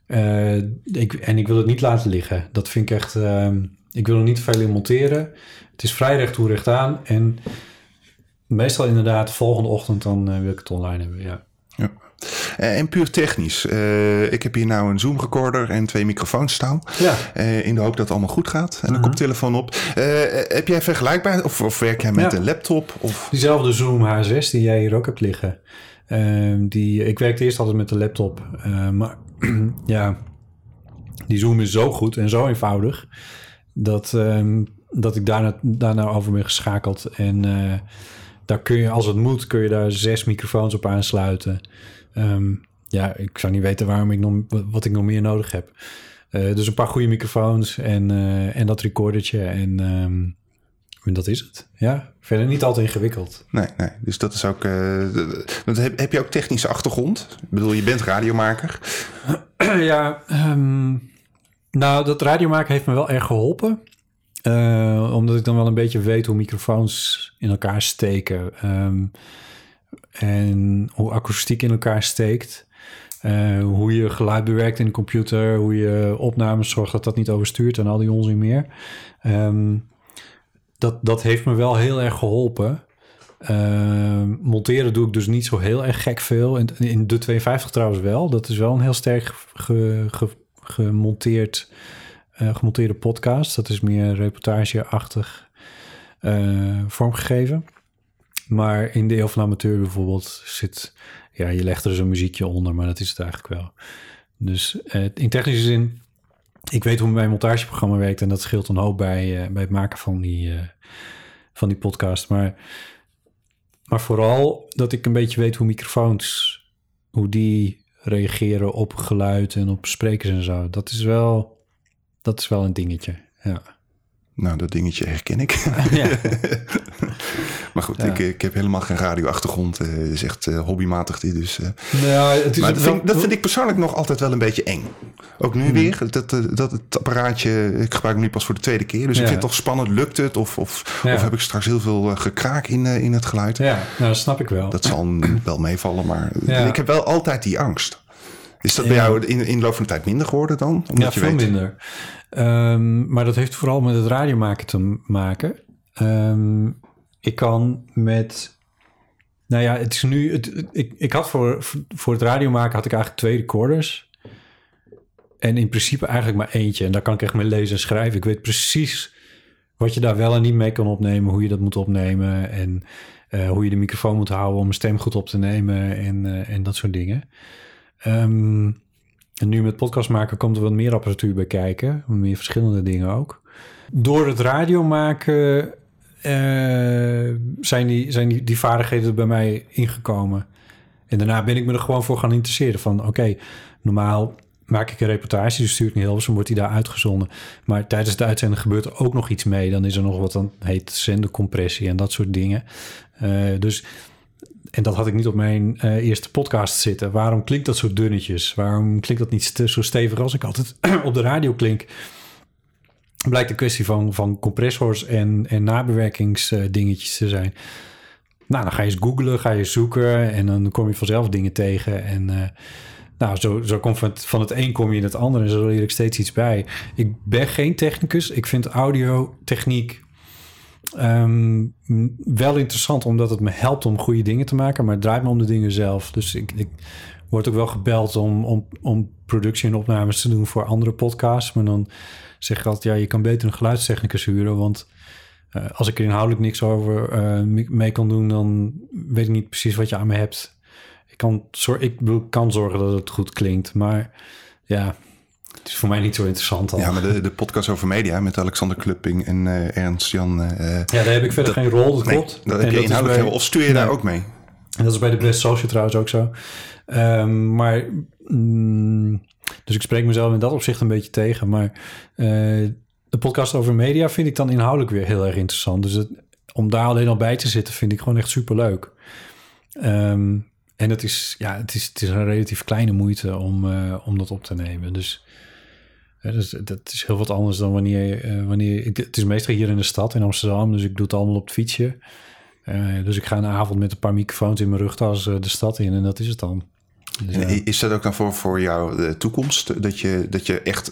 Eh, ik, en ik wil het niet laten liggen. Dat vind ik echt, ehm, ik wil er niet veel in monteren. Het is vrij recht toe recht aan. En meestal inderdaad de volgende ochtend dan eh, wil ik het online hebben. Ja. Eh, en puur technisch. Eh, ik heb hier nou een Zoom recorder en twee microfoons staan. Ja. In de hoop dat het allemaal goed gaat. En een Mhm. koptelefoon op. Eh, heb jij vergelijkbaar? Of, of werk jij met Ja. een laptop? Of... Diezelfde Zoom H6 die jij hier ook hebt liggen. Ehm, die, ik werkte eerst altijd met de laptop. eh, maar <clears throat> ja, die Zoom is zo goed en zo eenvoudig. Dat, ehm, dat ik daarna, daarna over ben geschakeld. En eh, daar kun je, als het moet, kun je daar zes microfoons op aansluiten. Ehm, ja, ik zou niet weten waarom ik nog, wat ik nog meer nodig heb. Eh, dus een paar goede microfoons en, eh, en dat recordertje. En, ehm, en dat is het. Ja, verder niet altijd ingewikkeld. Nee, nee. Dus dat is ook. want heb, heb je ook technische achtergrond? Ik bedoel, je bent radiomaker. <clears throat> ja, ehm, nou, dat radiomaken heeft me wel erg geholpen. Eh, omdat ik dan wel een beetje weet hoe microfoons in elkaar steken. ehm, en hoe akoestiek in elkaar steekt. Eh, hoe je geluid bewerkt in de computer. Hoe je opnames zorgt dat dat niet overstuurt en al die onzin meer. Ehm, dat, dat heeft me wel heel erg geholpen. Ehm, monteren doe ik dus niet zo heel erg gek veel. In, in de 52 trouwens wel. Dat is wel een heel sterk ge, ge, gemonteerd, gemonteerde podcast. Dat is meer reportageachtig eh, vormgegeven. Maar in de Eeuw van Amateur bijvoorbeeld zit... Ja, je legt er dus een muziekje onder, maar dat is het eigenlijk wel. Dus eh, in technische zin... Ik weet hoe mijn montageprogramma werkt... en dat scheelt een hoop bij, eh, bij het maken van die, eh, van die podcast. Maar, maar vooral dat ik een beetje weet hoe microfoons... hoe die reageren op geluid en op sprekers en zo. Dat is wel, dat is wel een dingetje, ja. Nou, dat dingetje herken ik. <laughs> Ja. <laughs> maar goed, Ja. ik, ik heb helemaal geen radioachtergrond. eh, Het is echt eh, hobbymatig dit. Dus, eh. Nou, het is maar dat wel- vind, dat vind ik persoonlijk nog altijd wel een beetje eng. Ook Hmm. nu weer, dat, dat het apparaatje... Ik gebruik hem nu pas voor de tweede keer. Dus Ja. ik vind het toch spannend. Lukt het? Of, of, of heb ik straks heel veel gekraak in, in het geluid? Ja, nou, dat snap ik wel. Dat zal <clears throat> wel meevallen, maar ik heb wel altijd die angst. Is dat bij jou in, in de loop van de tijd minder geworden dan? Omdat ja, je veel weet, minder. Ehm, maar dat heeft vooral met het radiomaken te maken. Ehm, ik kan met... Nou ja, het is nu... Het, het- ik, ik had voor, voor het radiomaken had ik eigenlijk twee recorders. En in principe eigenlijk maar eentje. En daar kan ik echt mee lezen en schrijven. Ik weet precies wat je daar wel en niet mee kan opnemen. Hoe je dat moet opnemen. En eh, hoe je de microfoon moet houden om een stem goed op te nemen. En, eh, en dat soort dingen. Ehm, en nu met podcast maken komt er wat meer apparatuur bij kijken. Meer verschillende dingen ook. Door het radio maken eh, zijn, die, zijn die, die vaardigheden bij mij ingekomen. En daarna ben ik me er gewoon voor gaan interesseren. Van oké, normaal maak ik een reportage, dus stuur ik naar Hilversum, wordt die daar uitgezonden. Maar tijdens de uitzending gebeurt er ook nog iets mee. Dan is er nog wat dan heet zendercompressie en dat soort dingen. Eh, dus en dat had ik niet op mijn eh, eerste podcast zitten. Waarom klinkt dat zo dunnetjes? Waarom klinkt dat niet zo stevig als ik altijd <clears throat> op de radio klink? Blijkt een kwestie van, van compressors en, en nabewerkingsdingetjes te zijn. Nou, dan ga je eens googlen, ga je zoeken en dan kom je vanzelf dingen tegen. En eh, nou, zo, zo komt van het, van het een kom je in het ander en zo leer ik steeds iets bij. Ik ben geen technicus. Ik vind audiotechniek Ehm, wel interessant omdat het me helpt om goede dingen te maken, maar het draait me om de dingen zelf. Dus ik, ik word ook wel gebeld om, om, om productie en opnames te doen voor andere podcasts. Maar dan zeg ik altijd, ja, je kan beter een geluidstechnicus huren, want eh, als ik er inhoudelijk niks over eh, me- mee kan doen, dan weet ik niet precies wat je aan me hebt. Ik kan, ik kan zorgen dat het goed klinkt, maar ja, het is voor mij niet zo interessant al. Ja, maar de, de podcast over media met Alexander Klupping en eh, Ernst-Jan... eh, Ja, daar heb ik verder geen rol, dat nee, klopt. dat En heb je inhoudelijk bij-. Of stuur je daar ook mee? En dat is bij de Brest Social trouwens ook zo. Ehm, maar, mm, dus ik spreek mezelf in dat opzicht een beetje tegen. Maar eh, de podcast over media vind ik dan inhoudelijk weer heel erg interessant. Dus het, om daar alleen al bij te zitten vind ik gewoon echt superleuk. Ehm en het is, ja, het, is, het is een relatief kleine moeite om, eh, om dat op te nemen. Dus, hè, dus dat is heel wat anders dan wanneer... eh, wanneer ik, het is meestal hier in de stad, in Amsterdam. Dus ik doe het allemaal op het fietsje. Eh, dus ik ga een avond met een paar microfoons in mijn rugtas de stad in en dat is het dan. Dus, En. Is dat ook dan voor, voor jouw eh, toekomst? Dat je, dat je echt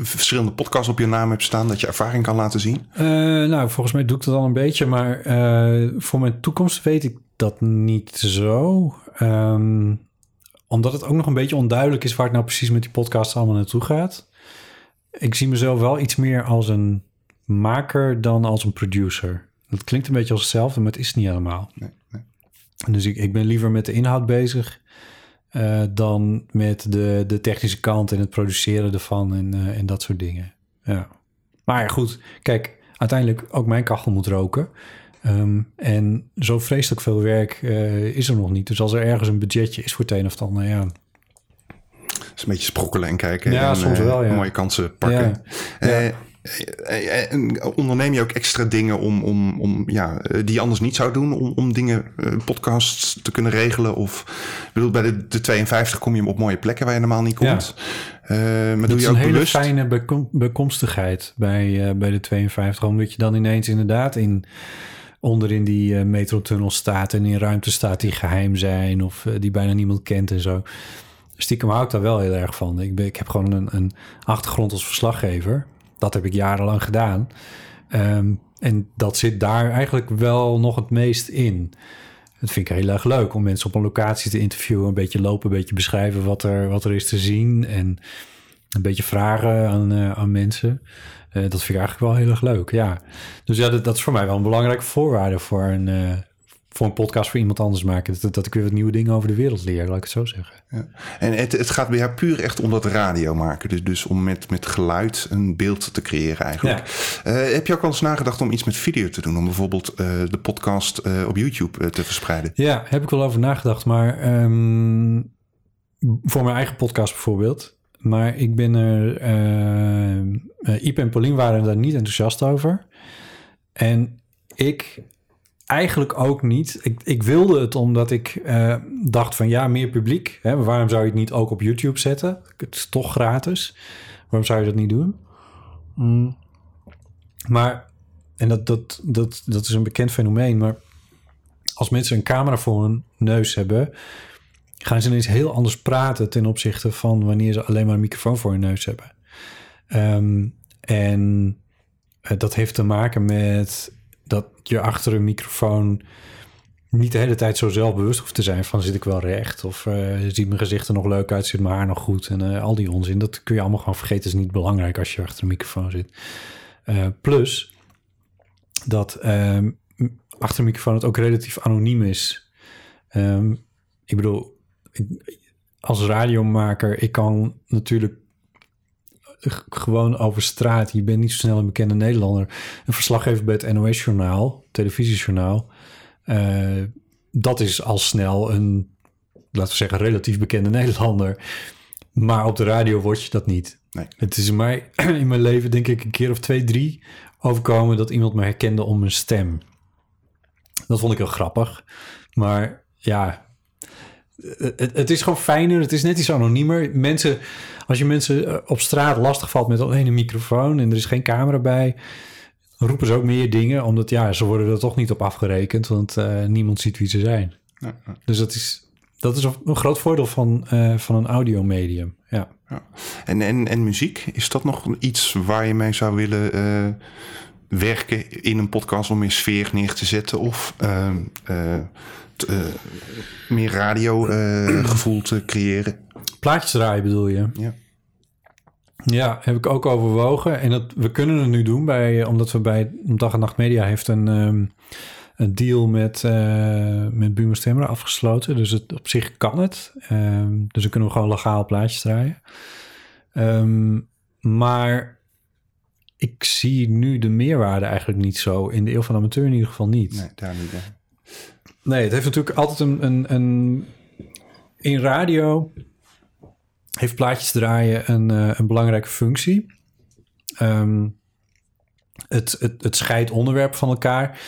verschillende podcasts op je naam hebt staan, dat je ervaring kan laten zien? Nou, volgens mij doe ik dat al een beetje, maar voor mijn toekomst weet ik dat niet zo. Ehm, omdat het ook nog een beetje onduidelijk is waar het nou precies met die podcast allemaal naartoe gaat. Ik zie mezelf wel iets meer als een maker dan als een producer. Dat klinkt een beetje als hetzelfde, maar het is niet helemaal. Nee, nee. Dus ik, ik ben liever met de inhoud bezig eh, dan met de, de technische kant en het produceren ervan en, eh, en dat soort dingen. Ja. Maar goed, kijk, uiteindelijk ook mijn kachel moet roken. Ehm, en zo vreselijk veel werk eh, is er nog niet. Dus als er ergens een budgetje is voor het een of het ander, ja. Dus een beetje sprokkelen en kijken. Ja, en, soms eh, wel, ja. Mooie kansen pakken. Ja. Eh, en onderneem je ook extra dingen om, om, om, ja, die je anders niet zou doen? Om, om dingen, podcasts te kunnen regelen? Of bedoel, bij de, de 52 kom je op mooie plekken waar je normaal niet komt. Eh, maar Dat doe is je een ook hele bewust? fijne bekom- bekomstigheid bij, bij de 52. Omdat je dan ineens inderdaad in, onder in die eh, metrotunnel staat... en in ruimte staat die geheim zijn of eh, die bijna niemand kent en zo. Stiekem hou ik daar wel heel erg van. Ik, ben, ik heb gewoon een, een achtergrond als verslaggever. Dat heb ik jarenlang gedaan. Ehm, en dat zit daar eigenlijk wel nog het meest in. Dat vind ik heel erg leuk om mensen op een locatie te interviewen. Een beetje lopen, een beetje beschrijven wat er, wat er is te zien. En een beetje vragen aan, eh, aan mensen. Eh, dat vind ik eigenlijk wel heel erg leuk, ja. Dus ja, dat, dat is voor mij wel een belangrijke voorwaarde voor een, eh, voor een podcast voor iemand anders maken. Dat, dat ik weer wat nieuwe dingen over de wereld leer, laat ik het zo zeggen. En het, het gaat bij jou puur echt om dat radio maken. Dus, dus om met, met geluid een beeld te creëren eigenlijk. Heb je ook al eens nagedacht om iets met video te doen? Om bijvoorbeeld de podcast op YouTube te verspreiden? Ja, heb ik wel over nagedacht. Maar ehm, voor mijn eigen podcast bijvoorbeeld. Maar ik ben er... Iep en Paulien waren daar niet enthousiast over. En ik eigenlijk ook niet. Ik, ik wilde het omdat ik eh, dacht van ja, meer publiek. Hè, waarom zou je het niet ook op YouTube zetten? Het is toch gratis. Waarom zou je dat niet doen? Mm. Maar, en dat, dat, dat, dat is een bekend fenomeen, maar als mensen een camera voor hun neus hebben, gaan ze ineens heel anders praten ten opzichte van wanneer ze alleen maar een microfoon voor hun neus hebben. Ehm, en eh, dat heeft te maken met dat je achter een microfoon niet de hele tijd zo zelfbewust hoeft te zijn van zit ik wel recht of eh, ziet mijn gezicht er nog leuk uit, zit mijn haar nog goed en eh, al die onzin. Dat kun je allemaal gewoon vergeten, is niet belangrijk als je achter een microfoon zit. Plus dat ehm, achter een microfoon het ook relatief anoniem is. Ehm, ik bedoel, als radiomaker, ik kan natuurlijk gewoon over straat. Je bent niet zo snel een bekende Nederlander. Een verslaggever bij het NOS-journaal, televisiejournaal. eh, dat is al snel een, laten we zeggen, relatief bekende Nederlander. Maar op de radio word je dat niet. Nee. Het is in mij <clears throat> in mijn leven, denk ik, een keer of twee, drie overkomen dat iemand me herkende om mijn stem. Dat vond ik heel grappig. Maar ja, het, het is gewoon fijner. Het is net iets anoniemer. Mensen, als je mensen eh, op straat lastig valt met alleen een microfoon en er is geen camera bij, roepen ze ook meer dingen, omdat ja, ze worden er toch niet op afgerekend, want eh, niemand ziet wie ze zijn. Ja, ja. Dus dat is, dat is een groot voordeel van, eh, van een audiomedium. Ja. Ja. En, en, en muziek, is dat nog iets waar je mee zou willen werken in een podcast om meer sfeer neer te zetten? Of eh, eh, t- eh, meer radiogevoel <clears throat> te creëren? Plaatjes draaien bedoel je? Ja. Ja, heb ik ook overwogen. En dat, we kunnen het nu doen, bij, omdat we bij Dag en Nacht Media heeft een, ehm, een deal met, eh met Buma Stemra afgesloten. Dus het, op zich kan het. Ehm, dus dan kunnen we gewoon legaal plaatjes draaien. Maar ik zie nu de meerwaarde eigenlijk niet zo. In de eeuw van de amateur in ieder geval niet. Nee, daar niet. hè. Nee, het heeft natuurlijk altijd een, een, een in radio heeft plaatjes draaien een, eh, een belangrijke functie. Ehm, het, het, het scheidt onderwerp van elkaar.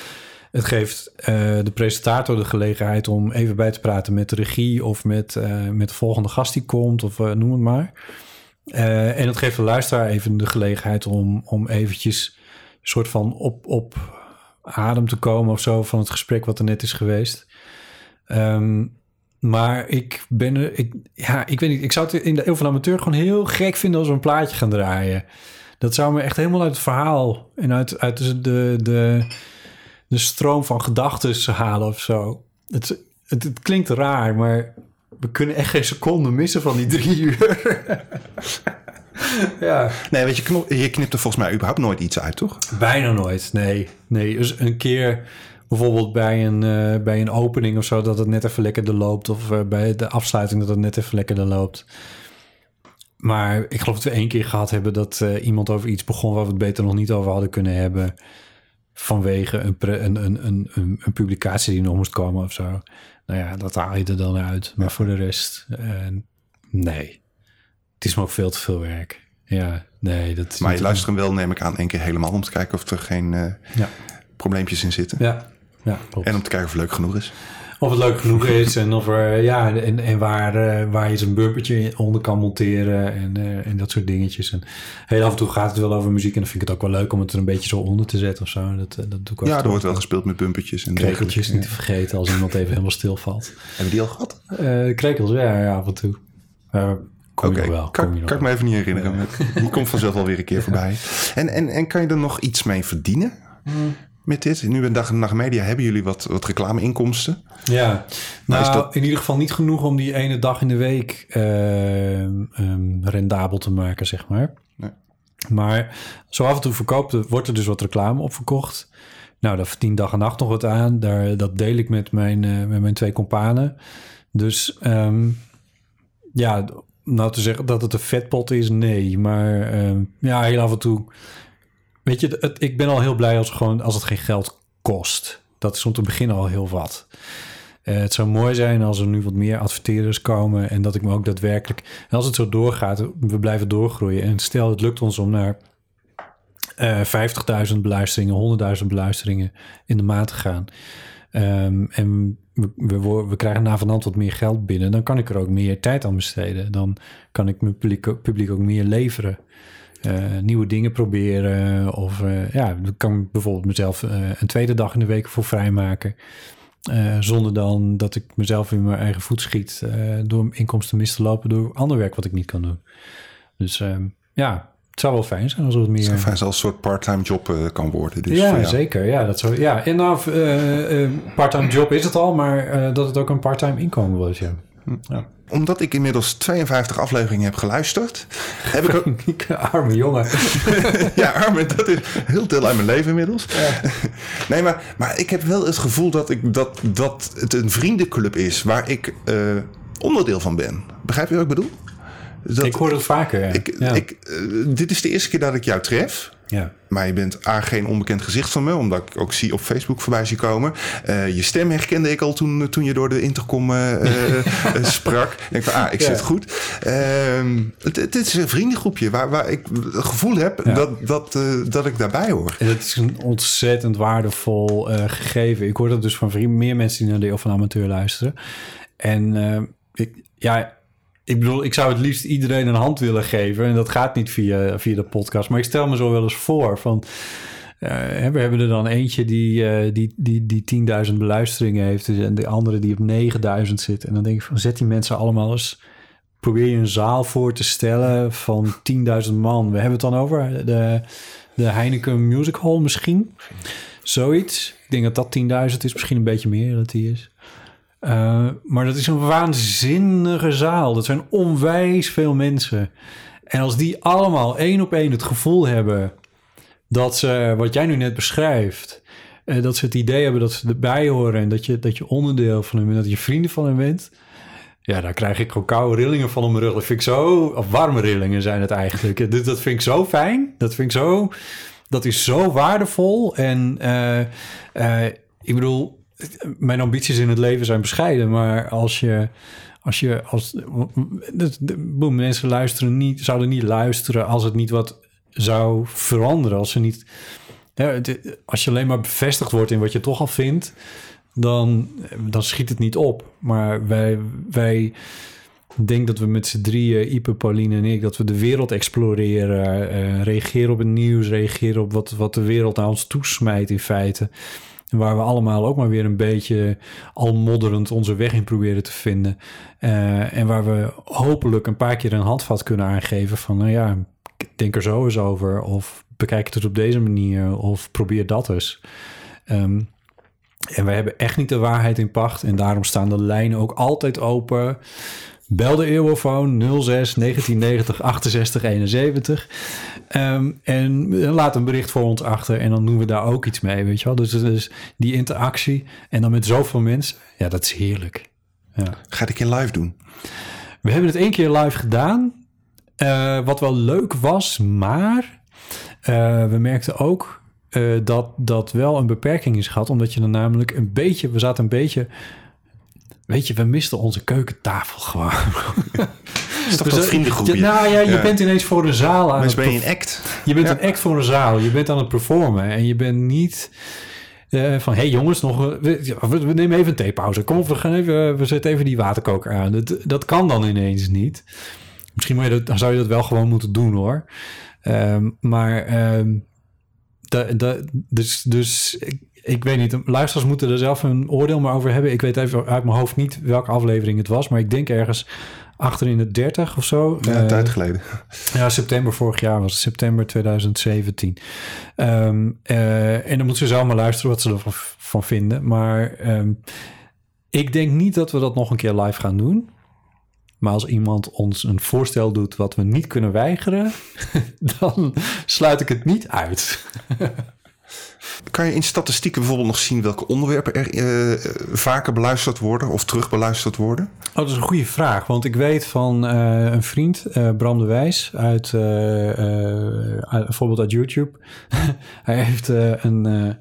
Het geeft eh, de presentator de gelegenheid om even bij te praten met de regie of met, eh, met de volgende gast die komt of noem het maar. Eh, en het geeft de luisteraar even de gelegenheid om, om eventjes een soort van op, op adem te komen of zo van het gesprek wat er net is geweest. Ehm, Maar ik ben er... Ik, ja, ik weet niet. Ik zou het in de Eeuw van Amateur gewoon heel gek vinden als we een plaatje gaan draaien. Dat zou me echt helemaal uit het verhaal en uit, uit de, de, de stroom van gedachten halen of zo. Het, het, het klinkt raar, maar we kunnen echt geen seconde missen van die drie uur. <laughs> ja. Nee, weet je, je knipt er volgens mij überhaupt nooit iets uit, toch? Bijna nooit, nee. Nee, dus een keer bijvoorbeeld bij een, eh, bij een opening of zo... dat het net even lekkerder loopt. Of eh, bij de afsluiting dat het net even lekkerder loopt. Maar ik geloof dat we één keer gehad hebben... dat eh, iemand over iets begon waar we het beter nog niet over hadden kunnen hebben... vanwege een, pre- een, een, een, een, publicatie die nog moest komen of zo. Nou ja, dat haal je er dan uit. Maar voor de rest, eh, nee. Het is me ook veel te veel werk. Ja, nee. Dat Maar je luistert hem wel, neem ik aan, één keer helemaal... om te kijken of er geen eh, Ja. probleempjes in zitten. Ja, ja klopt. En om te kijken of het leuk genoeg is. Of het leuk genoeg is en of er, ja, en, en waar, eh, waar je zijn bumpertje onder kan monteren en, eh, en dat soort dingetjes. En heel af en toe gaat het wel over muziek en dan vind ik het ook wel leuk om het er een beetje zo onder te zetten of zo. Dat, eh, dat doe ik ook. Ja, er wordt wel gespeeld met bumpertjes en Krekeltjes niet te vergeten als iemand even helemaal stilvalt. <laughs> Hebben die al gehad? Eh krekels, ja, ja, af en toe. Eh, kom Oké, wel. kan, kom je nog kan ik me even niet herinneren. Met- Die komt vanzelf wel weer een keer <laughs> voorbij. En, en, en kan je er nog iets mee verdienen Hmm. Met dit? Nu bij Dag en Nacht Media hebben jullie wat, wat reclameinkomsten. Ja, Maar nou, is dat- in ieder geval niet genoeg om die ene dag in de week eh, ehm, rendabel te maken, zeg maar. Nee. Maar zo af en toe verkoopt, er- wordt er dus wat reclame op verkocht. Nou, daar verdient dag en nacht nog wat aan. Daar, dat deel ik met mijn, eh, met mijn twee companen. Dus ehm, ja, nou te zeggen dat het een vetpot is, nee. Maar ehm, ja, heel af en toe... Weet je, het, ik ben al heel blij als, gewoon, als het geen geld kost. Dat is om te beginnen al heel wat. Eh, het zou mooi zijn als er nu wat meer adverteerders komen en dat ik me ook daadwerkelijk, en als het zo doorgaat, we blijven doorgroeien. En stel, het lukt ons om naar eh 50.000 beluisteringen, 100.000 beluisteringen in de maand te gaan. Ehm, en we, we, krijgen na van hand wat meer geld binnen, dan kan ik er ook meer tijd aan besteden. Dan kan ik mijn publiek ook meer leveren. Eh, nieuwe dingen proberen. Of eh, ja, dan kan ik bijvoorbeeld mezelf eh, een tweede dag in de week voor vrijmaken. Zonder dan dat ik mezelf in mijn eigen voet schiet door inkomsten mis te lopen door ander werk wat ik niet kan doen. Dus ehm, ja, het zou wel fijn zijn als wat meer. Het zou als een soort part-time job kan worden. Dus ja, zeker. Ja, dat zou, ja. En nou, part-time job is het al, maar dat het ook een part-time inkomen wordt. Ja. Ja. Omdat ik inmiddels 52 afleveringen heb geluisterd, heb ik ook... <laughs> Arme jongen. <laughs> ja, arme, dat is heel deel uit mijn leven inmiddels. <laughs> Nee, maar, maar ik heb wel het gevoel dat, ik, dat, dat het een vriendenclub is waar ik eh, onderdeel van ben. Begrijp je wat ik bedoel? Dat, ik hoor het vaker. Ja. ik, ja. ik, eh, dit is de eerste keer dat ik jou tref. Ja. Maar je bent A, geen onbekend gezicht van me, omdat ik ook zie op Facebook voorbij zie komen. Eh, je stem herkende ik al toen, toen je door de intercom eh, eh, sprak. Ik denk van, ah, ik Ja. zit goed. Ehm, het, het is een vriendengroepje waar, waar ik het gevoel heb Ja. dat, dat, dat ik daarbij hoor. En dat is een ontzettend waardevol gegeven. Ik hoor dat dus van vrienden, meer mensen die naar de Deel van Amateur luisteren. En ik, ja, ik bedoel, ik zou het liefst iedereen een hand willen geven. En dat gaat niet via, via de podcast. Maar ik stel me zo wel eens voor van... eh, we hebben er dan eentje die, eh, die, die, die 10.000 beluisteringen heeft... en de andere die op 9.000 zit. En dan denk ik van, zet die mensen allemaal eens... probeer je een zaal voor te stellen van 10.000 man. We hebben het dan over de, de Heineken Music Hall misschien. Zoiets. Ik denk dat dat 10.000 is, misschien een beetje meer dat die is. Uh, maar dat is een waanzinnige zaal. Dat zijn onwijs veel mensen. En als die allemaal één op één het gevoel hebben dat ze, wat jij nu net beschrijft, uh, dat ze het idee hebben dat ze erbij horen en dat je, dat je onderdeel van hen bent, dat je vrienden van hen bent. Ja, daar krijg ik gewoon koude rillingen van om mijn rug. Dat vind ik zo, of warme rillingen zijn het eigenlijk. <laughs> Dat, dat vind ik zo fijn. Dat vind ik zo, dat is zo waardevol. En uh, ik bedoel, mijn ambities in het leven zijn bescheiden, maar als je, als je, als, boem, mensen luisteren niet, zouden niet luisteren als het niet wat zou veranderen, als ze niet, als je alleen maar bevestigd wordt in wat je toch al vindt, dan, dan schiet het niet op. Maar wij, wij denk dat we met z'n drieën, Ipe, Pauline en ik, dat we de wereld exploreren, uh, reageren op het nieuws, reageren op wat, wat de wereld naar ons toesmijt in feite. Waar we allemaal ook maar weer een beetje al modderend onze weg in proberen te vinden. Eh, en waar we hopelijk een paar keer een handvat kunnen aangeven van, nou ja, denk er zo eens over. Of bekijk het op deze manier. Of probeer dat eens. Ehm, en wij hebben echt niet de waarheid in pacht. En daarom staan de lijnen ook altijd open. Bel de Eeuwofoon 06 1990 68 71. Ehm, en laat een bericht voor ons achter. En dan doen we daar ook iets mee, weet je wel. Dus, dus die interactie. En dan met zoveel mensen. Ja, dat is heerlijk. Ja. Ga ik in live doen? We hebben het één keer live gedaan. eh, wat wel leuk was, maar eh, we merkten ook eh, dat dat wel een beperking is gehad. Omdat je dan namelijk een beetje... We zaten een beetje... Weet je, we misten onze keukentafel gewoon. <laughs> Is toch Dus, dat eh, vriendengroepje? Nou ja, je Ja. bent ineens voor een zaal aan Mensen het ben je een act. je bent Ja. een act voor een zaal. Je bent aan het performen. En je bent niet eh, van... hey jongens, nog, we, we, nemen even een theepauze. Kom op, we, gaan even, we zetten even die waterkoker aan. Dat, dat kan dan ineens niet. Misschien moet je dat, dan zou je dat wel gewoon moeten doen hoor. Ehm, maar ehm, da, da, dus, dus ik, weet niet. Luisteraars moeten er zelf een oordeel maar over hebben. Ik weet even uit mijn hoofd niet welke aflevering het was. Maar ik denk ergens achter in de 30 of zo. Ja, een Eh, tijd geleden. ja, september vorig jaar was het, september 2017. Ehm, eh, en dan moeten ze zelf maar luisteren wat ze ervan van vinden. Maar ehm, ik denk niet dat we dat nog een keer live gaan doen. Maar als iemand ons een voorstel doet wat we niet kunnen weigeren, <laughs> dan sluit ik het niet uit. <laughs> Kan je in statistieken bijvoorbeeld nog zien welke onderwerpen er eh, vaker beluisterd worden of terugbeluisterd worden? Oh, dat is een goede vraag. Want ik weet van eh, een vriend, eh, Bram de Wijs, uit, bijvoorbeeld uit YouTube. <laughs> hij heeft een.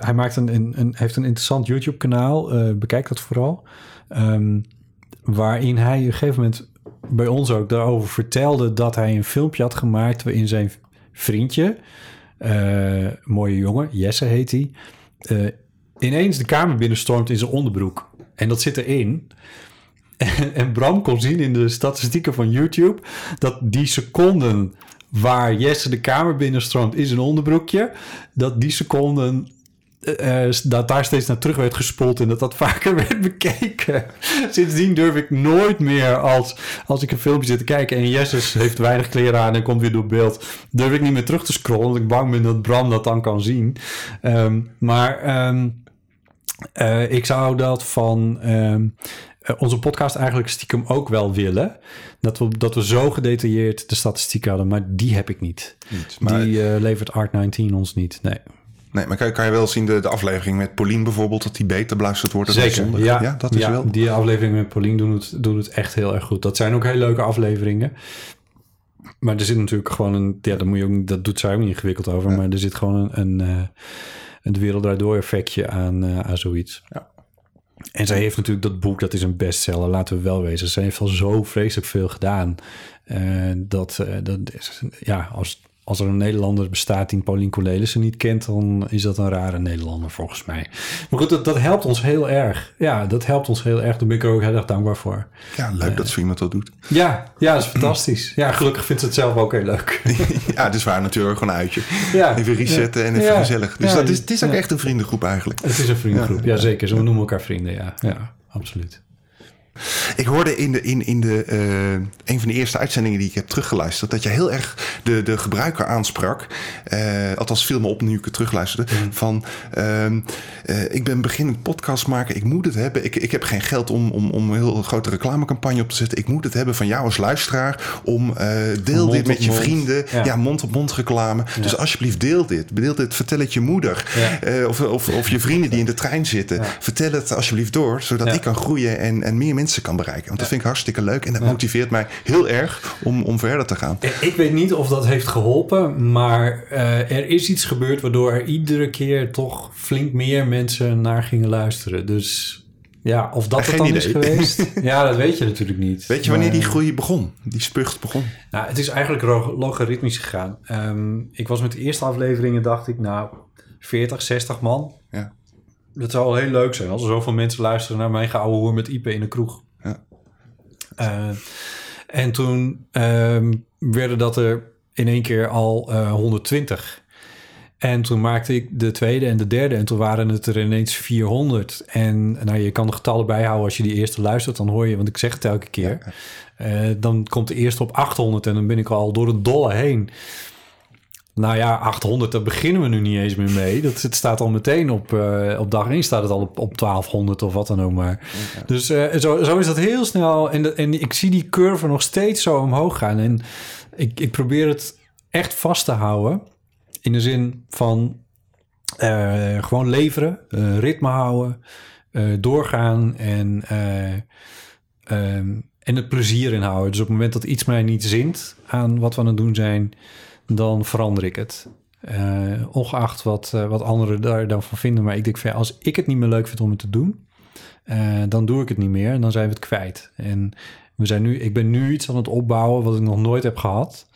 hij maakt een, een, heeft een interessant YouTube-kanaal. bekijk dat vooral. Ehm, waarin hij op een gegeven moment bij ons ook daarover vertelde dat hij een filmpje had gemaakt waarin zijn vriendje, mooie jongen, Jesse heet hij, eh, ineens de kamer binnenstormt in zijn onderbroek. En dat zit erin. En, <laughs> en Bram kon zien in de statistieken van YouTube dat die seconden waar Jesse de kamer binnenstroomt in zijn onderbroekje, dat die seconden eh, dat daar steeds naar terug werd gespoeld en dat dat <laughs> vaker werd bekeken. Sindsdien durf ik nooit meer als, als ik een filmpje zit te kijken en Jesse heeft weinig kleren aan en komt weer door beeld, durf ik niet meer terug te scrollen, omdat ik bang ben dat Bram dat dan kan zien. Ehm, maar ehm, eh, ik zou dat van ehm, eh, onze podcast eigenlijk stiekem ook wel willen. Dat we, dat we zo gedetailleerd de statistieken hadden, maar die heb ik niet. Niet. Maar, Die levert Art19 ons niet. Nee. Nee, maar kan, kan je wel zien de, de aflevering met Paulien bijvoorbeeld, dat die beter beluisterd wordt Zeker. zondag? Ja, dat is ja, wel. Die aflevering met Paulien doen het, doen het echt heel erg goed. Dat zijn ook hele leuke afleveringen. Maar er zit natuurlijk gewoon een... Ja, dat, moet je ook, dat doet zij ook niet ingewikkeld over. Maar er zit gewoon een, een, eh, een wereld effectje aan, eh, aan zoiets. Ja. En zij heeft natuurlijk dat boek, dat is een bestseller, laten we wel wezen. Zij heeft al zo vreselijk veel gedaan. Eh, dat, dat is, ja, als, als er een Nederlander bestaat die Paulien Cornelissen niet kent, dan is dat een rare Nederlander volgens mij. Maar goed, dat, dat helpt ons heel erg. Ja, dat helpt ons heel erg. Daar ben ik er ook heel erg dankbaar voor. Ja, leuk dat zo iemand dat doet. Ja, ja, dat is fantastisch. <clears throat> Ja, gelukkig vindt ze het zelf ook heel leuk. <laughs> ja, het is waar natuurlijk gewoon een uitje. Ja. Even resetten en even Ja. gezellig. Dus dat is, het is ook echt een vriendengroep eigenlijk. Het is een vriendengroep, ja, zeker. Ze noemen elkaar vrienden, ja. Ja, absoluut. Ik hoorde in, de, in, in de, eh, een van de eerste uitzendingen die ik heb teruggeluisterd... dat je heel erg de, de gebruiker aansprak. Eh, althans, viel me op nu ik het terugluisterde. Van, ehm, eh, ik ben beginnend podcast maken. Ik moet het hebben. Ik, ik heb geen geld om, om, om een heel grote reclamecampagne op te zetten. Ik moet het hebben van jou als luisteraar. Om deel Mond dit op met je mond. vrienden. Ja. Ja, mond-op-mond reclame. Dus alsjeblieft, deel dit. Deel dit. Vertel het je moeder. Ja. Of, of, of je vrienden die in de trein zitten. Vertel het alsjeblieft door. Zodat ik kan groeien en, en meer mensen kan bereiken. Want dat vind ik hartstikke leuk. En dat motiveert mij heel erg om, om verder te gaan. Ik weet niet of dat heeft geholpen, maar eh, er is iets gebeurd waardoor er iedere keer toch flink meer mensen naar gingen luisteren. Dus ja, of dat Geen het dan is idee. geweest, <laughs> ja, dat weet je natuurlijk niet. Weet je wanneer Maar- die groei begon? Die spucht begon? Nou, het is eigenlijk logaritmisch gegaan. Ehm, ik was met de eerste afleveringen, dacht ik, nou, 40, 60 man. Ja. Dat zou wel heel leuk zijn als er zoveel mensen luisteren naar mijn gouden hoer met Ipe in de kroeg. Ja. Eh, en toen ehm, werden dat er in één keer al eh, 120. En toen maakte ik de tweede en de derde. En toen waren het er ineens 400. En nou, je kan de getallen bijhouden als je die eerste luistert. Dan hoor je, want ik zeg het elke keer. Eh, dan komt de eerste op 800 en dan ben ik al door het dolle heen. Nou ja, 800, daar beginnen we nu niet eens meer mee. Dat, het staat al meteen op, eh, op dag 1 staat het al op, op 1200 of wat dan ook maar. Dus eh, zo, zo is dat heel snel. En, de- en ik zie die curve nog steeds zo omhoog gaan. En ik, ik probeer het echt vast te houden. In de zin van eh, gewoon leveren, ritme houden, doorgaan en, eh, ehm, en het plezier in houden. Dus op het moment dat iets mij niet zint aan wat we aan het doen zijn, dan verander ik het. Eh, ongeacht wat, eh, wat anderen daar dan van vinden. Maar ik denk van ja, als ik het niet meer leuk vind om het te doen, eh, dan doe ik het niet meer en dan zijn we het kwijt. En we zijn nu, ik ben nu iets aan het opbouwen wat ik nog nooit heb gehad.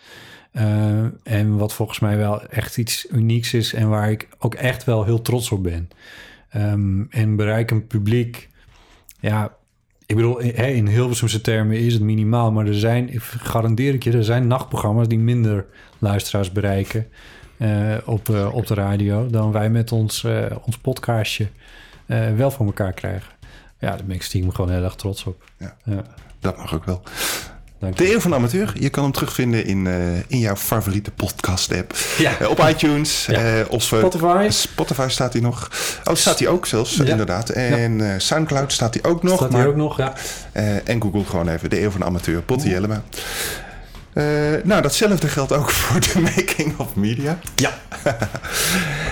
Eh, en wat volgens mij wel echt iets unieks is en waar ik ook echt wel heel trots op ben. Ehm, en bereik een publiek, ja, ik bedoel, hè, in Hilversumse termen is het minimaal, maar er zijn, ik garandeer ik je, er zijn nachtprogramma's die minder luisteraars bereiken eh, op, eh, op de radio dan wij met ons, eh, ons podcastje eh, wel voor elkaar krijgen. Ja, daar ben ik stiekem gewoon heel erg trots op. Ja. Ja, Dat mag ook wel. Dank De. Eeuw van de Amateur. Je kan hem terugvinden in, eh, in jouw favoriete podcast-app. Ja. Eh, op iTunes. Ja. eh, of, Spotify. Spotify staat hij nog. Oh, staat hij ook zelfs, Ja. inderdaad. En eh, Soundcloud staat hij ook nog. Staat hier ook nog, ja. Eh, en Google gewoon even de Eeuw van de Amateur, Potti Jellema. Eh, nou, datzelfde geldt ook <laughs> voor de Making of Media. Ja. <laughs>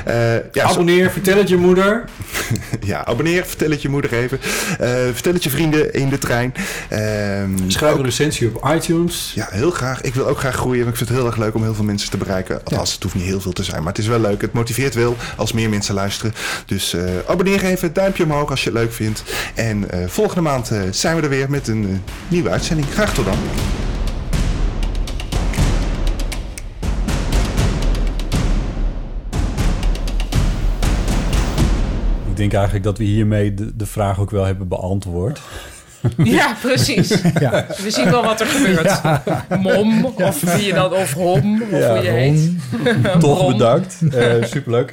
Eh, ja, zo- Abonneer, vertel het je moeder. <laughs> ja, abonneer, vertel het je moeder even. Eh, vertel het je vrienden in de trein. Ehm, Schrijf ook- een recensie op iTunes. ja, heel graag. Ik wil ook graag groeien. want Ik vind het heel erg leuk om heel veel mensen te bereiken. Althans, het hoeft niet heel veel te zijn, maar het is wel leuk. Het motiveert wel als meer mensen luisteren. Dus abonneer even, duimpje omhoog als je het leuk vindt. En volgende maand zijn we er weer met een nieuwe uitzending. Graag tot dan. Denk eigenlijk dat we hiermee de, de vraag ook wel hebben beantwoord. <laughs> Ja, precies. <laughs> We zien wel wat er gebeurt. Mom, of wie je dan, of hom, of hoe je heet. Toch bedankt. Eh, superleuk.